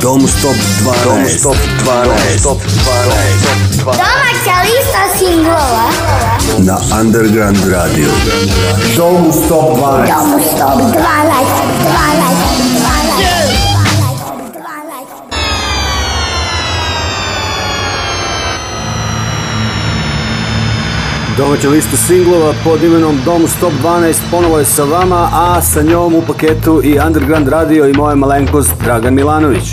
Dom Stop 12. Dom Stop 12. Dom Stop 12. Domaća lista singlova. Na Underground Radio. Dom Stop 12. Dom Stop 12. 12. 12. Domaća listu singlova pod imenom Dom Stop 12 ponovo je sa vama, a sa njom u paketu i Underground Radio i moja malenkost Dragan Milanović.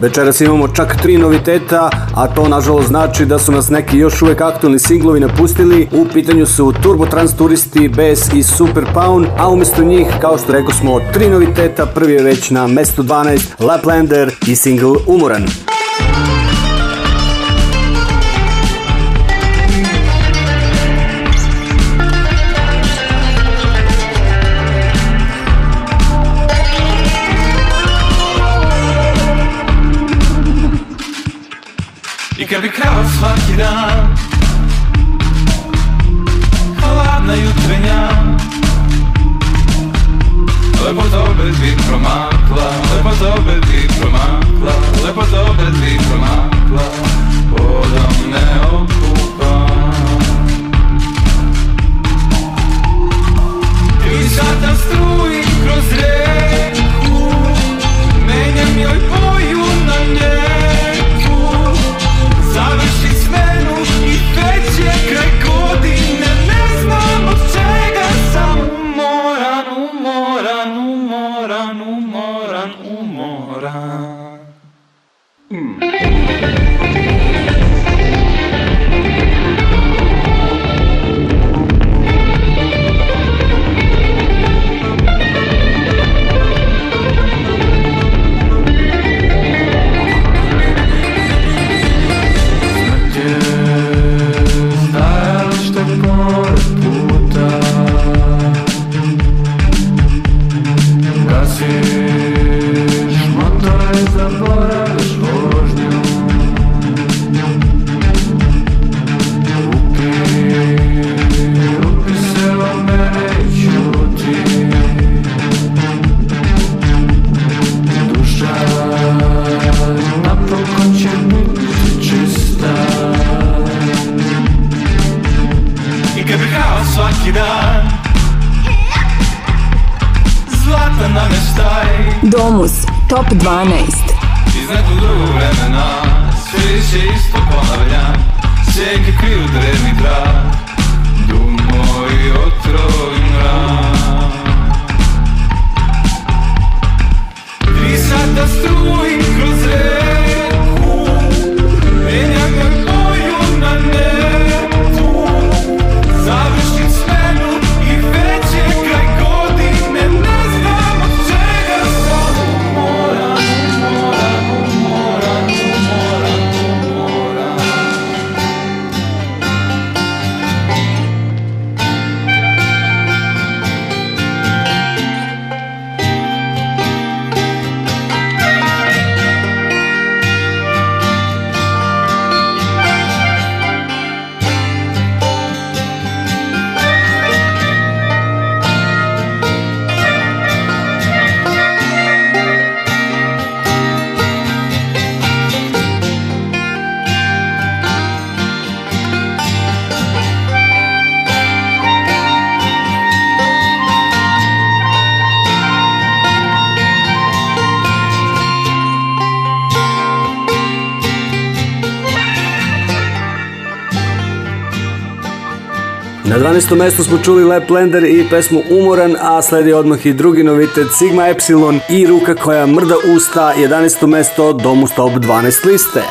Večeras imamo čak tri noviteta, a to nažalost znači da su nas neki još uvijek aktualni singlovi napustili. U pitanju su Turbo Trans Turisti, BS i Super Pound, a umjesto njih, kao što rekao smo, tri noviteta, prvi je već na mjestu 12, Laplander i single Umoran. Капелька прекрасла тебя Холодною треня Леподобе твій промакла Леподобе твій промакла Леподобе твій промакла me Domus, top 12 Iz u drugog vremena Sve više isto ponavljam Sjeke kriju drevni drag Dumo i otrov i mrak Tri sata struji kroz red Na 12. mjestu smo čuli Lender i pesmu Umoran, a slijedi odmah i drugi novitet Sigma Epsilon i Ruka koja mrda usta, 11. mesto Domu Top 12 liste.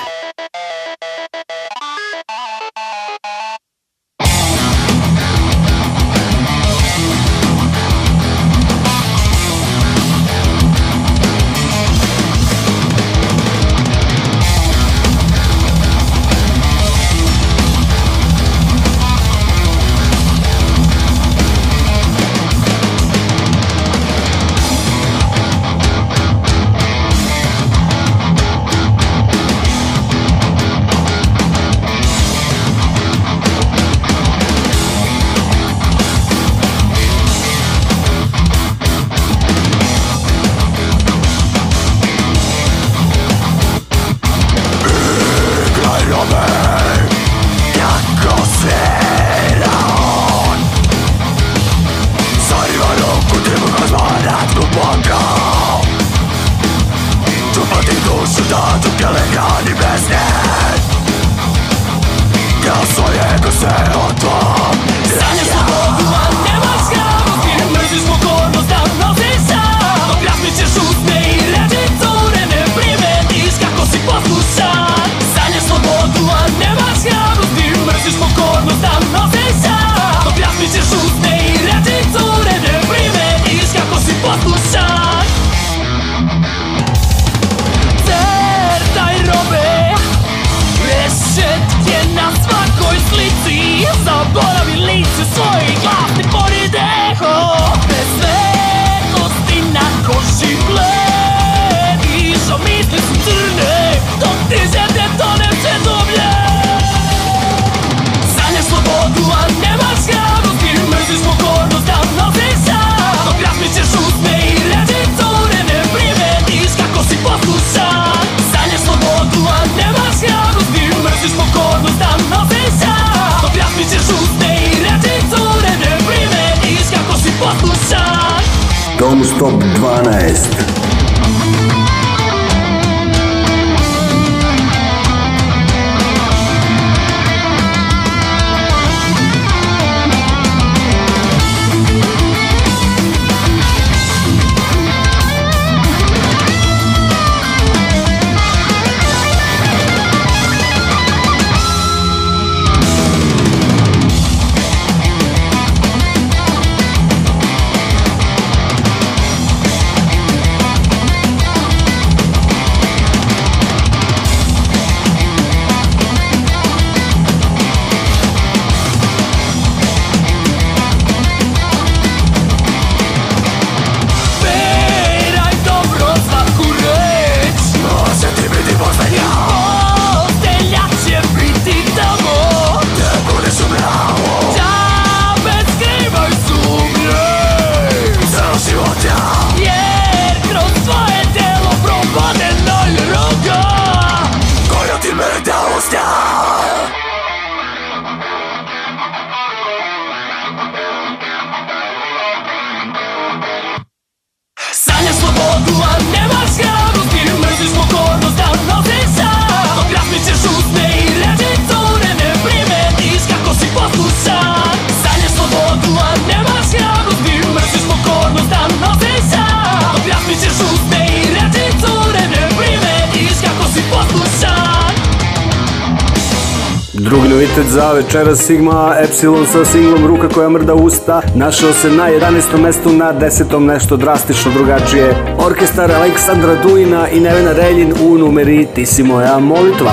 Drugi novitet za Večera Sigma Epsilon sa singlom Ruka koja mrda usta našao se na 11. mestu na 10. nešto drastično drugačije. Orkestar Aleksandra Dujina i Nevena Reljin u numeri Ti si moja molitva.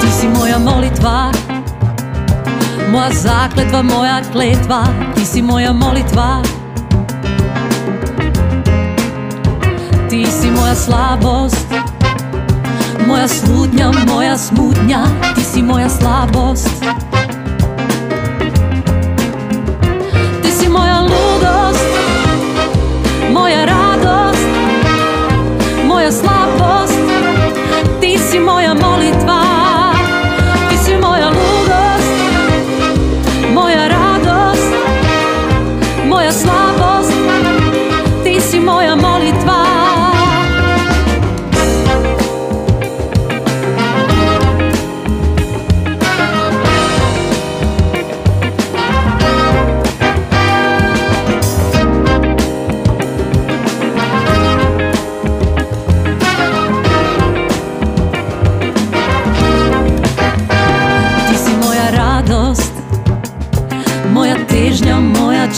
Ti si moja molitva Moja zakletva, moja kletva Ti si moja molitva ti si moja slabost Moja smutnja, moja smutnja, ti si moja slabost Ti si moja ludost, moja radost, moja slabost Ti si moja molitva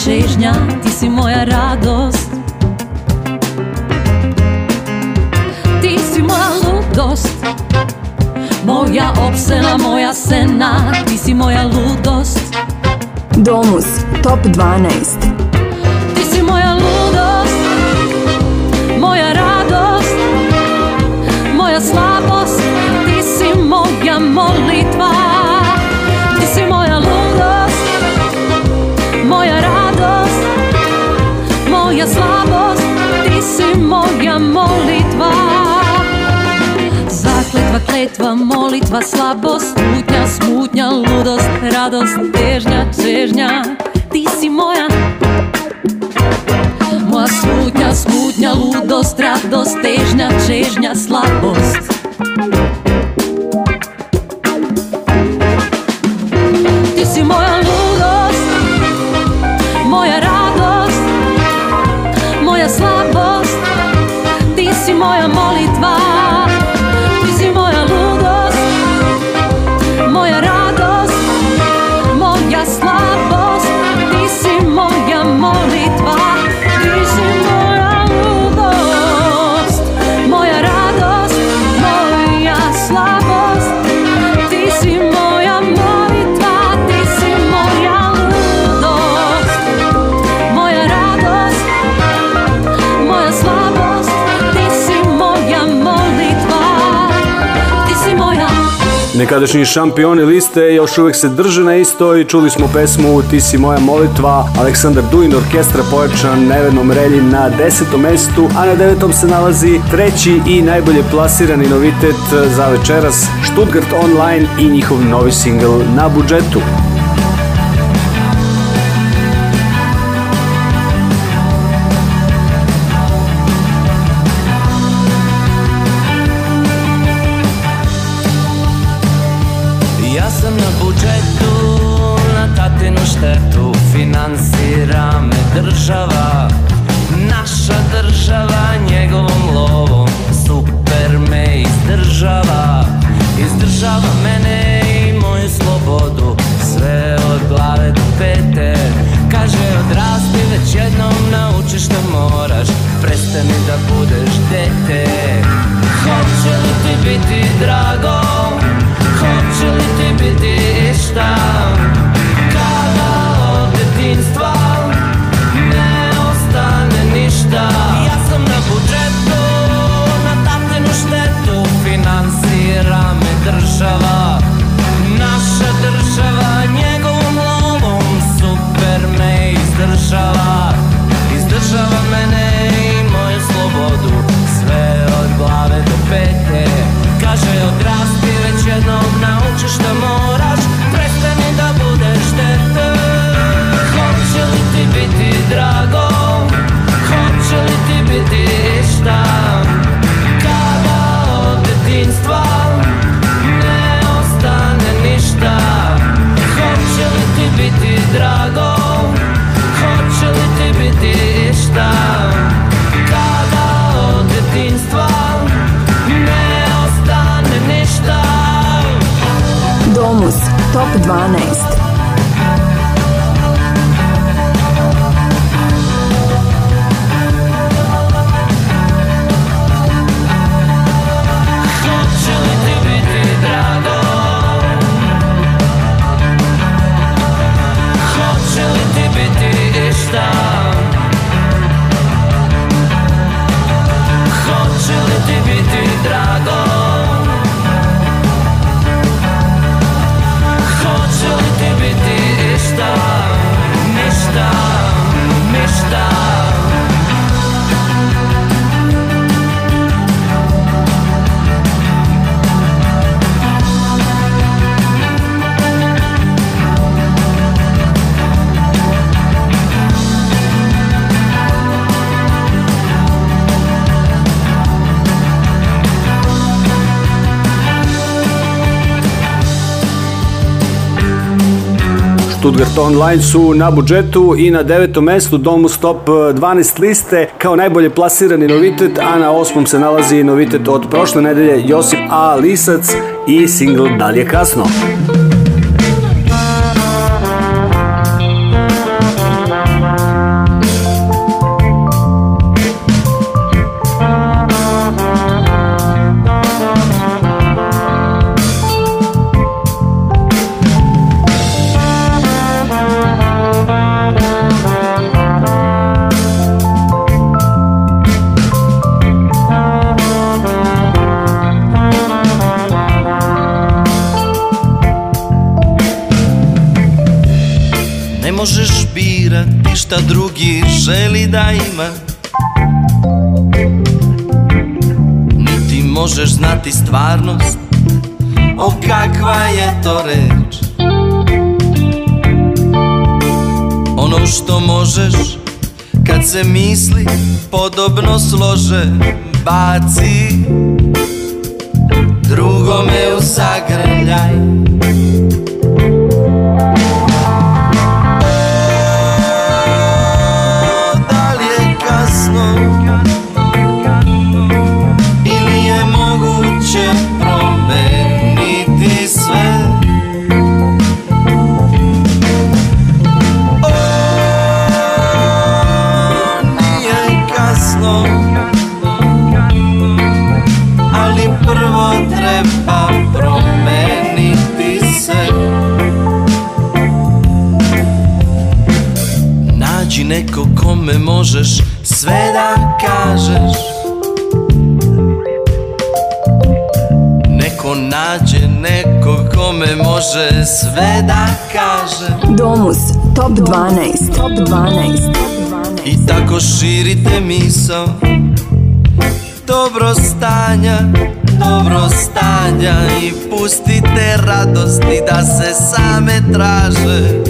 čežnja, ti si moja radost Ti si moja ludost Moja opsena, moja sena, ti si moja ludost Domus, top 12 Ti si moja ludost Moja radost Moja slabost Ti si moja molitva slabosť, ty si moja molitva. Zakletva, kletva, molitva, slabost, smutňa, smutňa, ľudosť, radosť, težňa, čežňa, ty si moja moja smutňa, smutňa, ľudosť, radosť, težňa, čežňa, slabosť. nekadašnji šampioni liste još uvijek se drže na istoj. Čuli smo pesmu Ti si moja molitva, Aleksandar Duin, orkestra pojačan Nevenom Relji na desetom mestu, a na devetom se nalazi treći i najbolje plasirani novitet za večeras Stuttgart Online i njihov novi singl na budžetu. Yogurt Online su na budžetu i na devetom mestu domu stop 12 e, liste kao najbolje plasirani novitet, a na osmom se nalazi novitet od prošle nedelje Josip A. Lisac i single Dalje kasno. možeš birati šta drugi želi da ima Niti možeš znati stvarnost O kakva je to reč Ono što možeš Kad se misli podobno slože Baci Drugome usagrljaj Neko kome možeš sve da kažeš Neko nađe neko kome može sve da kaže Domus, top 12, top 12 I tako širite misao Dobro stanja, dobro stanja I pustite radosti da se same traže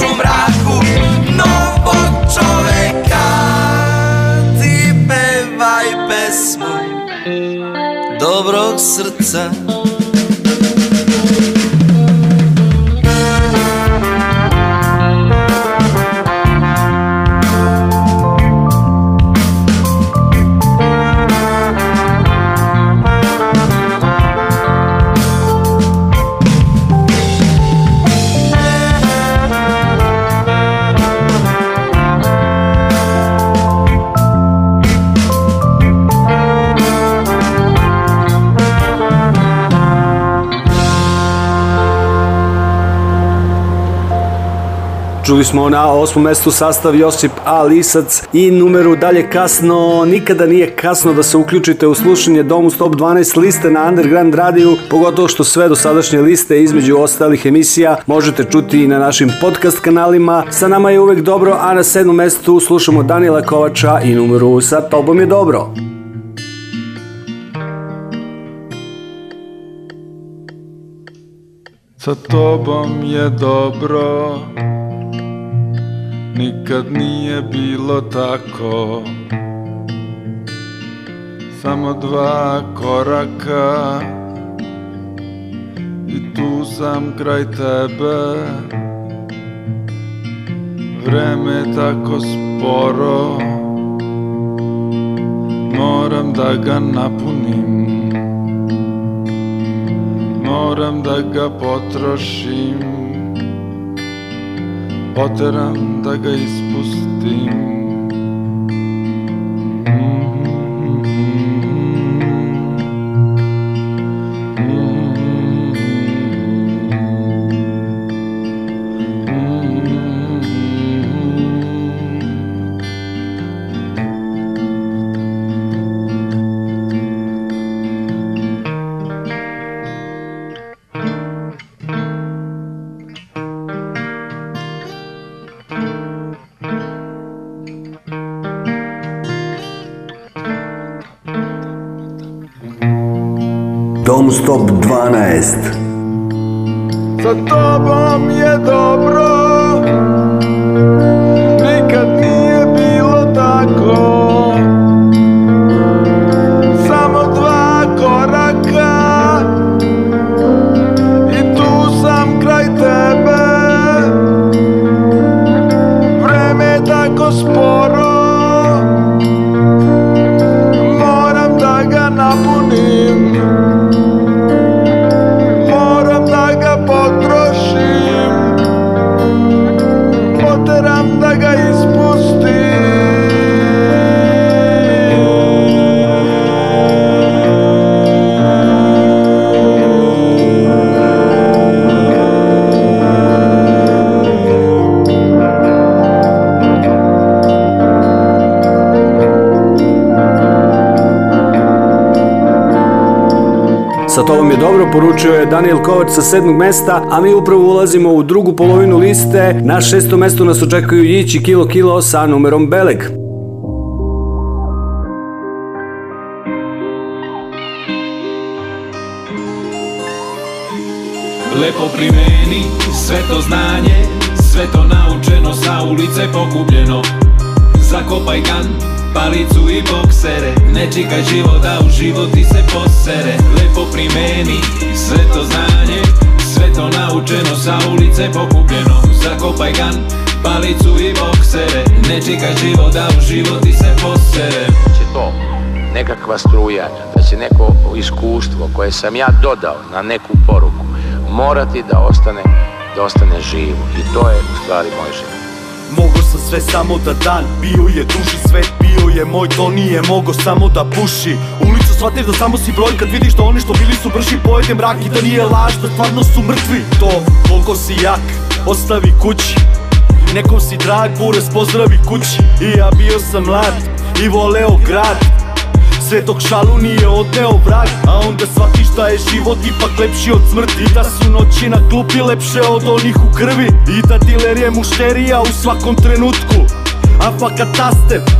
u mraku novog čoveka Ti pevaj pesmu dobrog srca Čuli smo na osmom mjestu sastav Josip A. Lisac i numeru dalje kasno. Nikada nije kasno da se uključite u slušanje Domu stop 12 liste na Underground radiju, pogotovo što sve dosadašnje liste između ostalih emisija možete čuti i na našim podcast kanalima. Sa nama je uvek dobro, a na sedmom mjestu slušamo Danila Kovača i numeru Sa tobom je dobro. Sa tobom je dobro Nikad nije bilo tako Samo dva koraka I tu sam kraj tebe Vreme tako sporo Moram da ga napunim Moram da ga potrošim potrebam, da ga izpustim. stop 12 Sa tobom je dobro zaključio je Daniel Kovač sa sedmog mesta, a mi upravo ulazimo u drugu polovinu liste. Na šestom mestu nas očekuju Jići Kilo Kilo sa numerom Beleg. Lepo primeni sve to znanje, sve to naučeno sa ulice pokupljeno. Zakopaj kan, palicu i boksere Ne čekaj život da u ti se posere Lepo primeni sve to znanje Sve to naučeno sa ulice pokupljeno Zakopaj gan, palicu i boksere Ne čekaj život da u ti se posere Će to nekakva struja Da će neko iskustvo koje sam ja dodao na neku poruku Morati da ostane, da ostane živo I to je u stvari moj život Mogo sam sve samo da dan Bio je duži svet, bio je moj To nije mogo samo da puši Ulicu shvatiš da samo si broj Kad vidiš da oni što bili su brži Pojede mrak i da nije laž Da stvarno su mrtvi To koliko si jak, ostavi kući Nekom si drag, bures pozdravi kući I ja bio sam mlad i voleo grad sve šalu nije odneo vrag A onda shvatiš da je život ipak lepši od smrti da su noći na klupi lepše od onih u krvi I da diler je mušterija u svakom trenutku a pa kad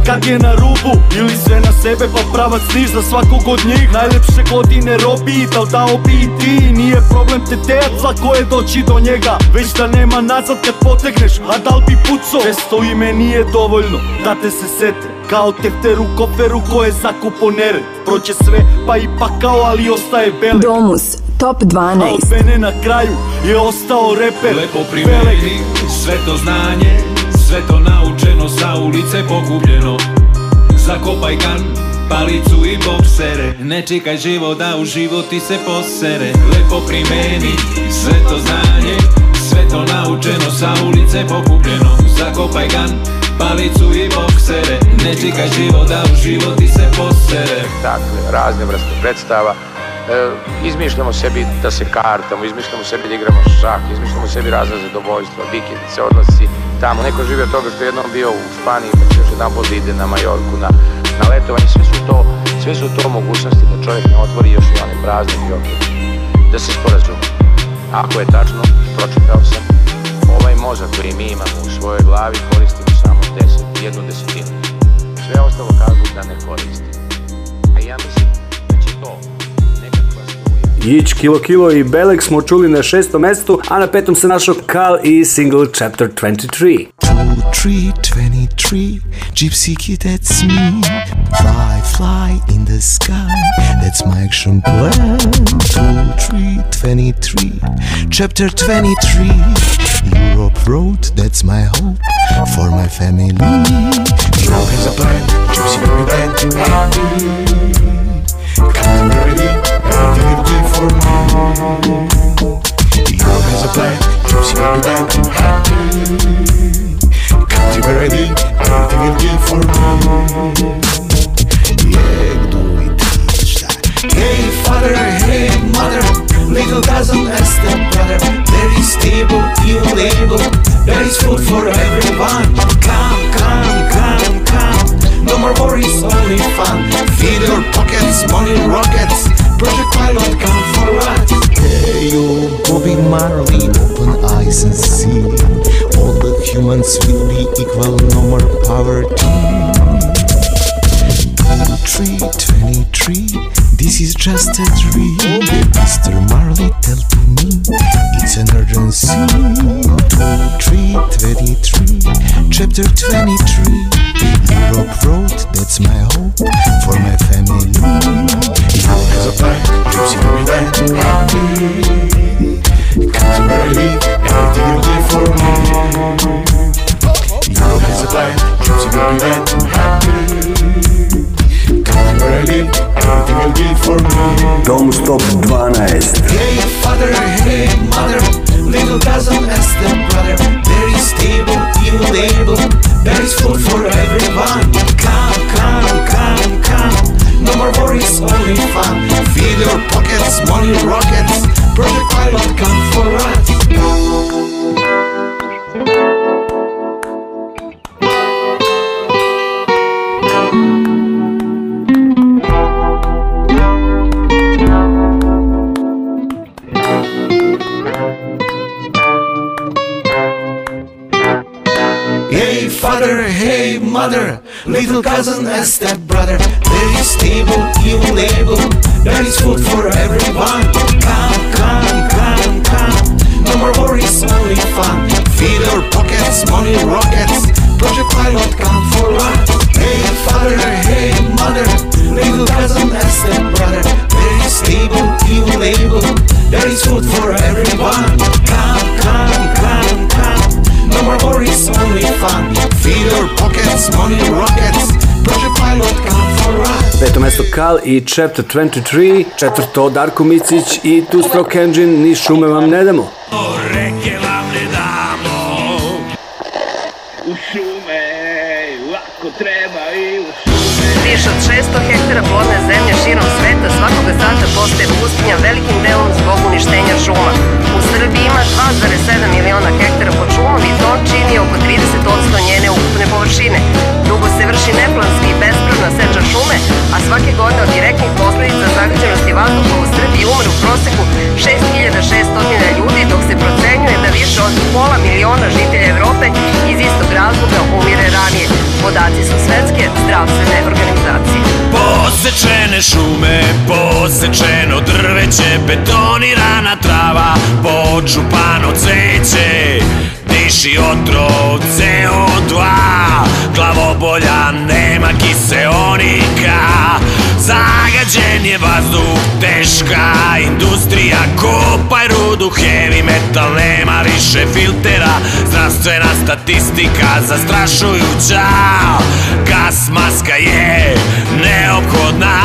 kad je na rubu Ili sve na sebe pa pravac niš za svakog od njih Najlepše godine robi, da li da obi i ti Nije problem te tejat, koje doći do njega Već da nema nazad kad potegneš, a da bi puco Testo ime nije dovoljno, da te se sete kao tefter u koferu ko je zakupo nere Proće sve pa i kao ali ostaje bele Domus Top 12 A od mene na kraju je ostao reper Lepo primeri, sve to znanje Sve to naučeno sa ulice pogubljeno. Zakopaj kan, palicu i boksere Ne čekaj živo da u životi ti se posere Lepo primeni, sve to znanje Sve to naučeno sa ulice pokupljeno Zakopaj gan, palicu i boksere Ne čekaj život da u život ti se posere Dakle, razne vrste predstava e, Izmišljamo sebi da se kartamo, izmišljamo sebi da igramo šak, izmišljamo sebi razne zadovoljstva, vikendice, odlasi tamo. Neko živi od toga što je jednom bio u Španiji, pa još jedan bod ide na Majorku, na, letovanje. Sve su, to, sve su to mogućnosti da čovjek ne otvori još jedan praznik i Da se sporazume. Ako je tačno, pročitao sam, ovaj mozak koji mi imamo u svojoj glavi koristimo jednu desetinu. Sve ostalo kažu da ne koristi. A ja mislim da će to Jić, Kilo Kilo i Belek smo čuli na šestom mestu, a na petom se našao Kal i single Chapter 23. two, Gypsy kid, that's me. Fly, fly in the sky. That's my action plan. Two, Chapter twenty-three. Europe road, that's my hope for my family. Europe has a plan. Gypsy will be happy. Come ready, everything for me. Europe has a plan. Gypsy will be happy. just a dream. you rock i Chapter 23, četvrto Darko Micić i Two Stroke Engine, ni šume vam ne damo. Reke vam ne damo, u šume, lako treba i u šume. Više od 600 hektara plodne zemlje širom sveta svakoga sata postaje pustinja velikim delom zbog uništenja šuma. U Srbiji ima 2,7 miliona hektara pod svake godine od direktnih posljedica zagađenosti vazduha u Srbiji umre u proseku 6600 ljudi, dok se procenjuje da više od pola miliona žitelja Evrope iz istog razloga umire ranije. Podaci su Svetske zdravstvene organizacije. Posečene šume, posečeno drveće, betonirana trava, počupano ceće, otro otrov CO2 Glavobolja nema kiseonika Zagađen je vazduh, teška industrija Kopaj rudu, heavy metal, nema više filtera Zdravstvena statistika zastrašujuća Gas maska je neophodna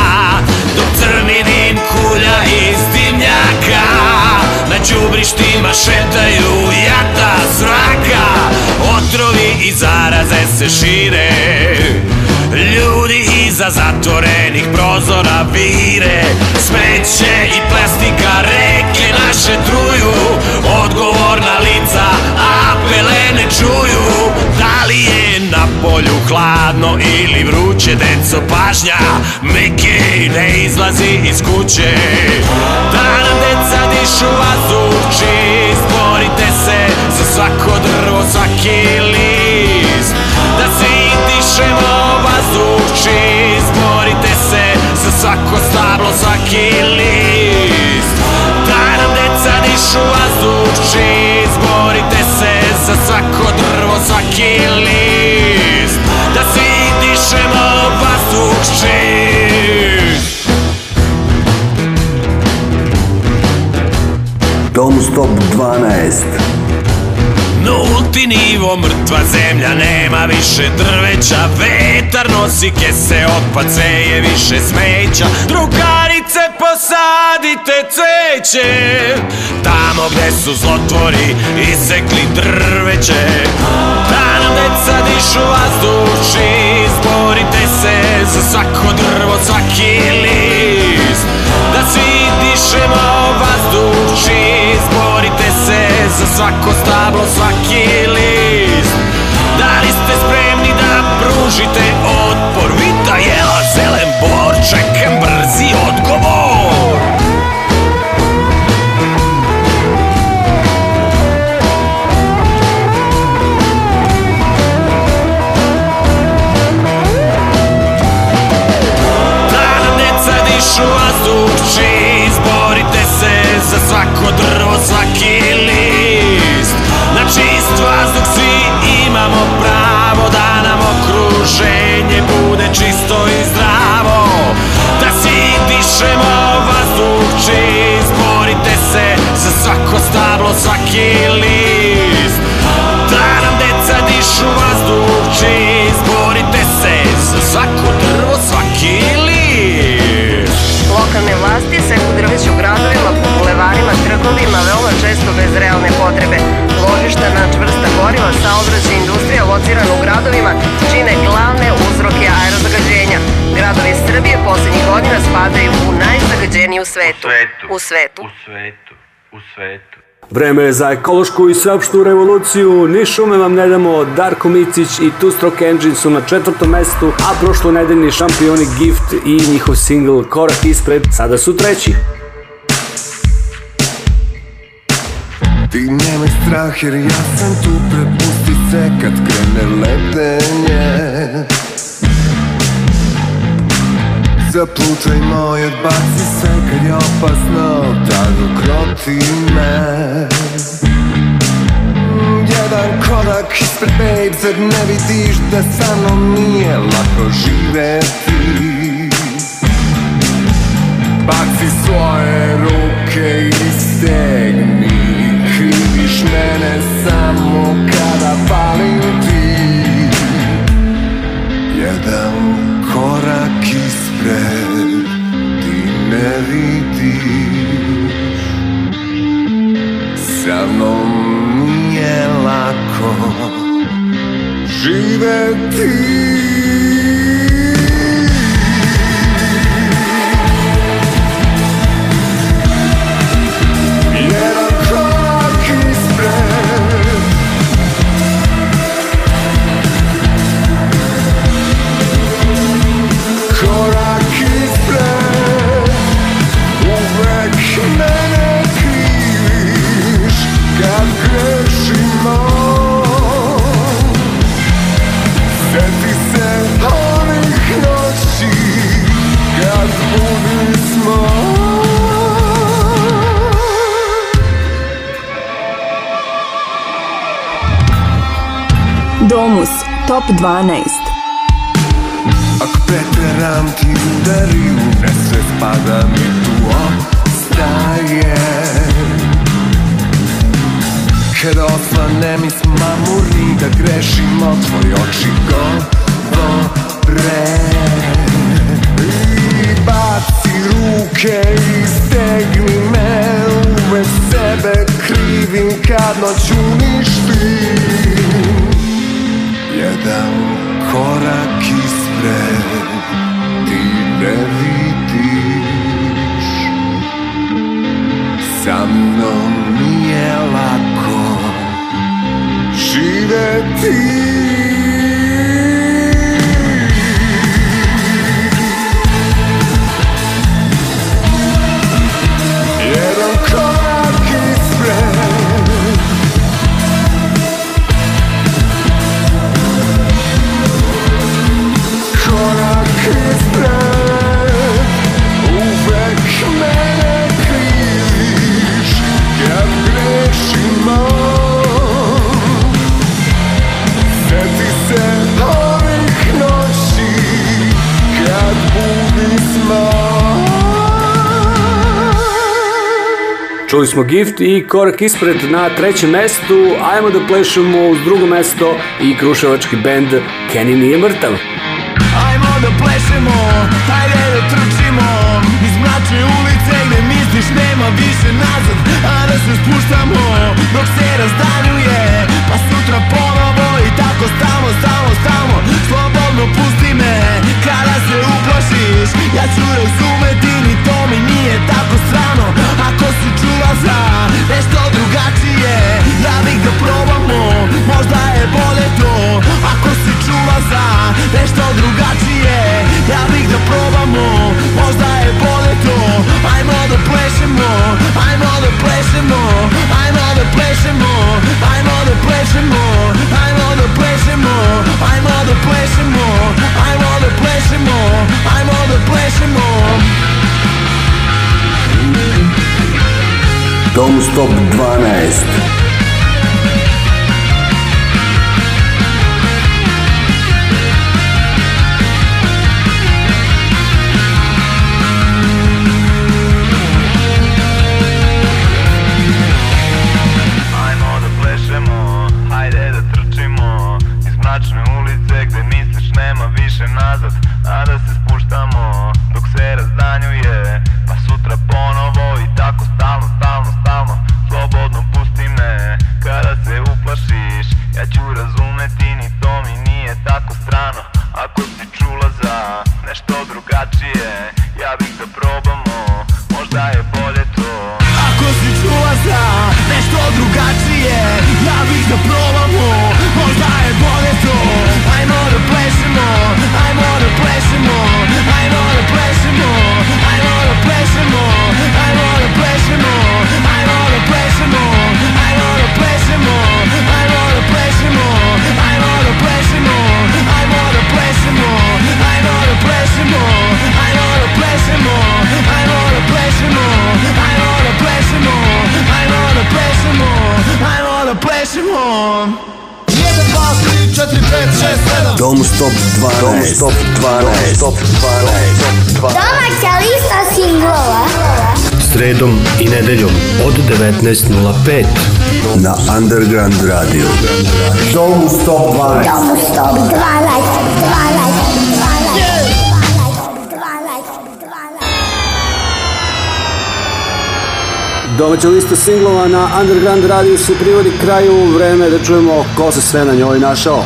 Dok crni dim kulja iz dimnjaka na čubrištima šetaju jata zraka Otrovi i zaraze se šire Ljudi iza zatvorenih prozora vire Smeće i plastika reke naše truju Odgovorna lica, a ne čuju polju hladno ili vruće Deco pažnja, Miki ne izlazi iz kuće Da nam deca dišu vazduh čist Borite se za svako drvo, svaki list Da svi dišemo vazduh čist Borite se za svako stablo, svaki list Da nam deca dišu vazduh čist Borite se za svako drvo, svaki list oči Dom Stop 12 Nulti nivo, mrtva zemlja, nema više drveća Vetar nosi kese, sve je više smeća Drugarice, posadite cveće Tamo gde su zlotvori, isekli drveće Da nam deca dišu vazduši, izborite se za svako drvo, svaki list Da svi dišemo vazduh čist Borite se za svako stablo, svaki list Da li ste spremni da pružite otpor? Vita jela svetu. U svetu, u svetu. Vreme je za ekološku i sveopštu revoluciju, ni šume vam ne damo, Darko Micić i Two Stroke Engine su na četvrtom mestu, a prošlo nedeljni šampioni Gift i njihov single Korak ispred, sada su treći. Ti ja sam tu, prepusti se kad krene letenje Zaplučaj moj, odbaci se kad je opasno Tad ukroti me Jedan korak ispred babe Zar ne vidiš da sa mnom nije lako živeti Baci svoje ruke i stegni Kriviš mene samo kada palim ti korak ispred Ti ne vidiš Sa mnom nije lako Živeti Top 12 Ak peteram ti udari u nese spada mi tu ostaje Kad osvanem iz mamuri da grešimo tvoj oči govore I baci ruke i stegni me sebe krivim kad noć uništim jedan korak ispred Ti ne vidiš Sa mnom nije lako Živeti smo Gift i korak ispred na trećem mestu. Ajmo da plešemo uz drugo mesto i kruševački bend Kenny nije mrtav. Ajmo da plešemo, hajde da trčimo Iz ulice gde misliš nema više nazad A da se spuštamo dok se razdanjuje Pa sutra ponovo i tako stamo, stamo, stamo Slobodno pusti me kada se uplašiš Ja ću razumeti ni to mi nije tako samo. Ako si čula za nešto drugačije Ja bih da probamo, možda je bolje to Ako si čula za nešto drugačije Ja bih da probamo, možda je bolje to Ajmo da plešemo, ajmo da plešemo Ajmo da plešemo, ajmo da plešemo Ajmo da plešemo, ajmo da plešemo Ajmo da plešemo, ajmo da plešemo Domstop Stop 12 sredom i nedeljom od 19.05 na Underground Radio. Show mu stop 12. mu stop 12. 12. Domaća lista singlova na Underground Radio se privodi kraju vreme da čujemo ko se sve na njoj našao.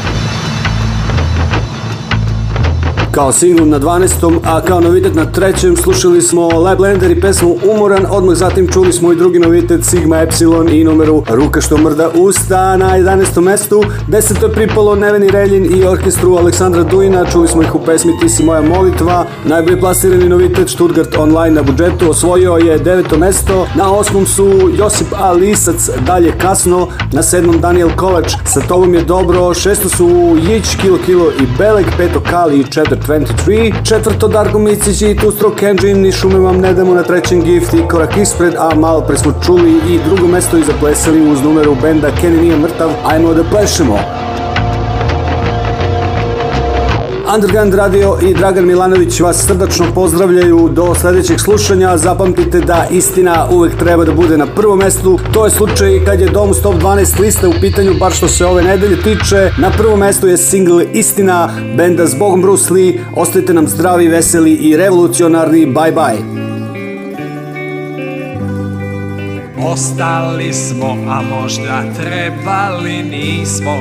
Kao singlu na 12. a kao novitet na trećem slušali smo le Blender i pesmu Umoran, odmah zatim čuli smo i drugi novitet Sigma Epsilon i numeru Ruka što mrda usta na 11. mestu. 10. je pripalo Neveni Reljin i orkestru Aleksandra Dujina, čuli smo ih u pesmi Ti si moja molitva. Najbolje plasirani novitet Stuttgart Online na budžetu osvojio je deveto mesto. Na 8. su Josip A. Lisac, dalje kasno. Na sedmom Daniel Kovač, sa tobom je dobro. 6. su Jić, Kilo Kilo i Belek, Peto Kali i Četvrt. 23, četvrto Darko Micić i tu strok Kenji ni šume vam ne damo na trećem gift i korak ispred, a malo pre smo čuli i drugo mesto i zaplesali uz numeru benda Kenny nije mrtav, ajmo da plešemo. Underground Radio i Dragan Milanović vas srdačno pozdravljaju do sljedećeg slušanja. Zapamtite da istina uvijek treba da bude na prvom mjestu. To je slučaj kad je Dom 12 liste u pitanju, bar što se ove nedelje tiče. Na prvom mjestu je single Istina, benda s Bogom Bruce Lee. Ostajte nam zdravi, veseli i revolucionarni. Bye bye. Ostali smo, a možda trebali nismo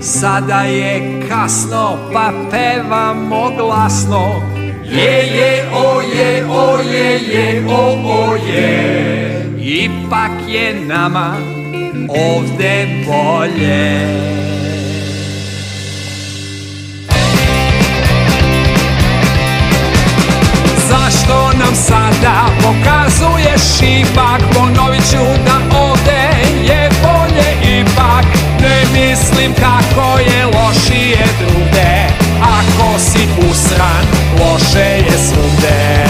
Sada je kasno, pa pevamo glasno Je, je, o, je, o, je, je, o, o, je Ipak je nama ovde bolje što nam sada pokazuješ ipak Ponovit ću da ovdje je bolje ipak Ne mislim kako je lošije drugde Ako si usran, loše je svugde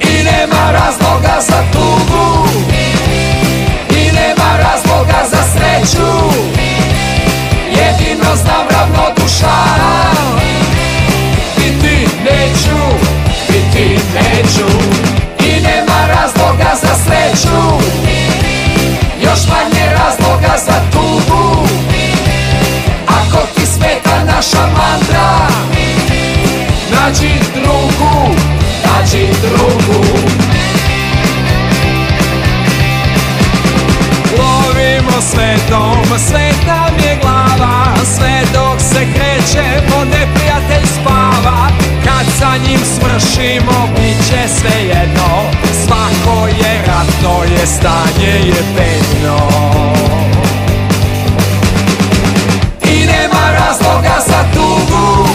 I nema razloga za tugu I nema razloga za sreću Jedino znam ravno duša stanje je bedno I nema razloga za tugu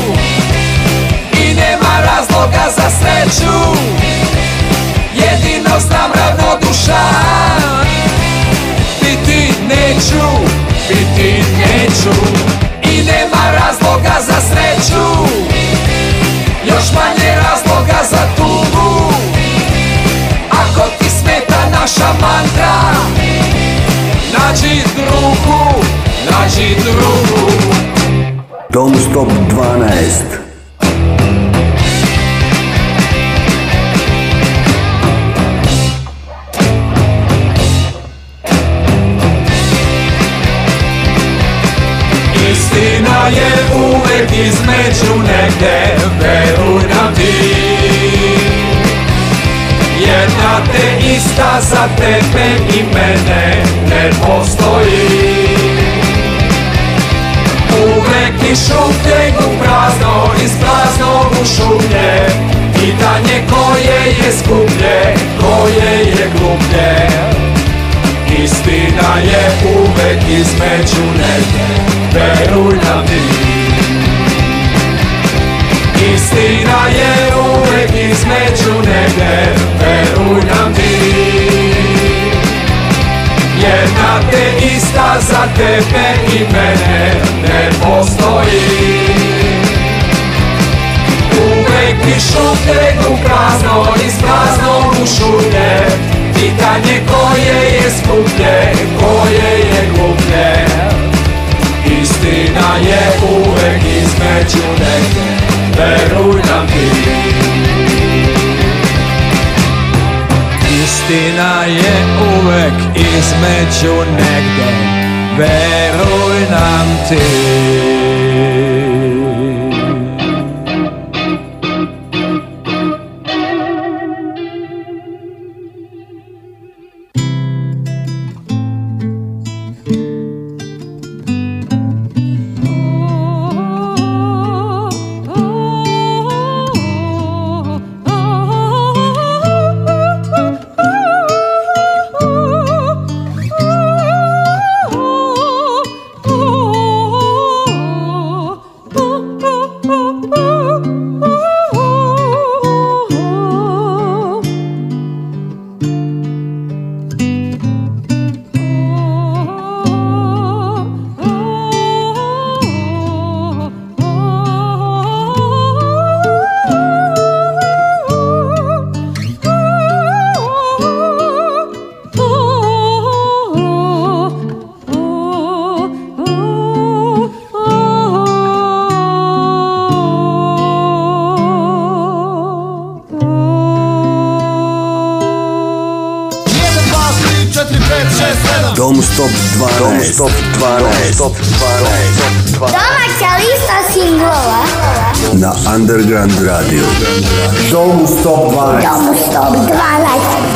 I nema razloga za sreću Jedino znam ti Biti neću, biti neću nađi drugu, nađi drugu. Don't stop 12. te ista za tebe i mene ne postoji Uvek i šupljeg u prazno, iz praznog u šuplje Pitanje koje je skuplje, koje je gluplje Istina je uvek između neke, veruj nam Istina je uvek između negde, veruj nam ti Jedna te ista za tebe i mene ne postoji Uvek ti šute u prazno, iz prazno u šute Pitanje koje je skuplje, koje je gluplje Istina je uvek između negde ti. Istina je uvek između negde Veruj nam ti Underground Radio. Don't Stop Don't Stop 12.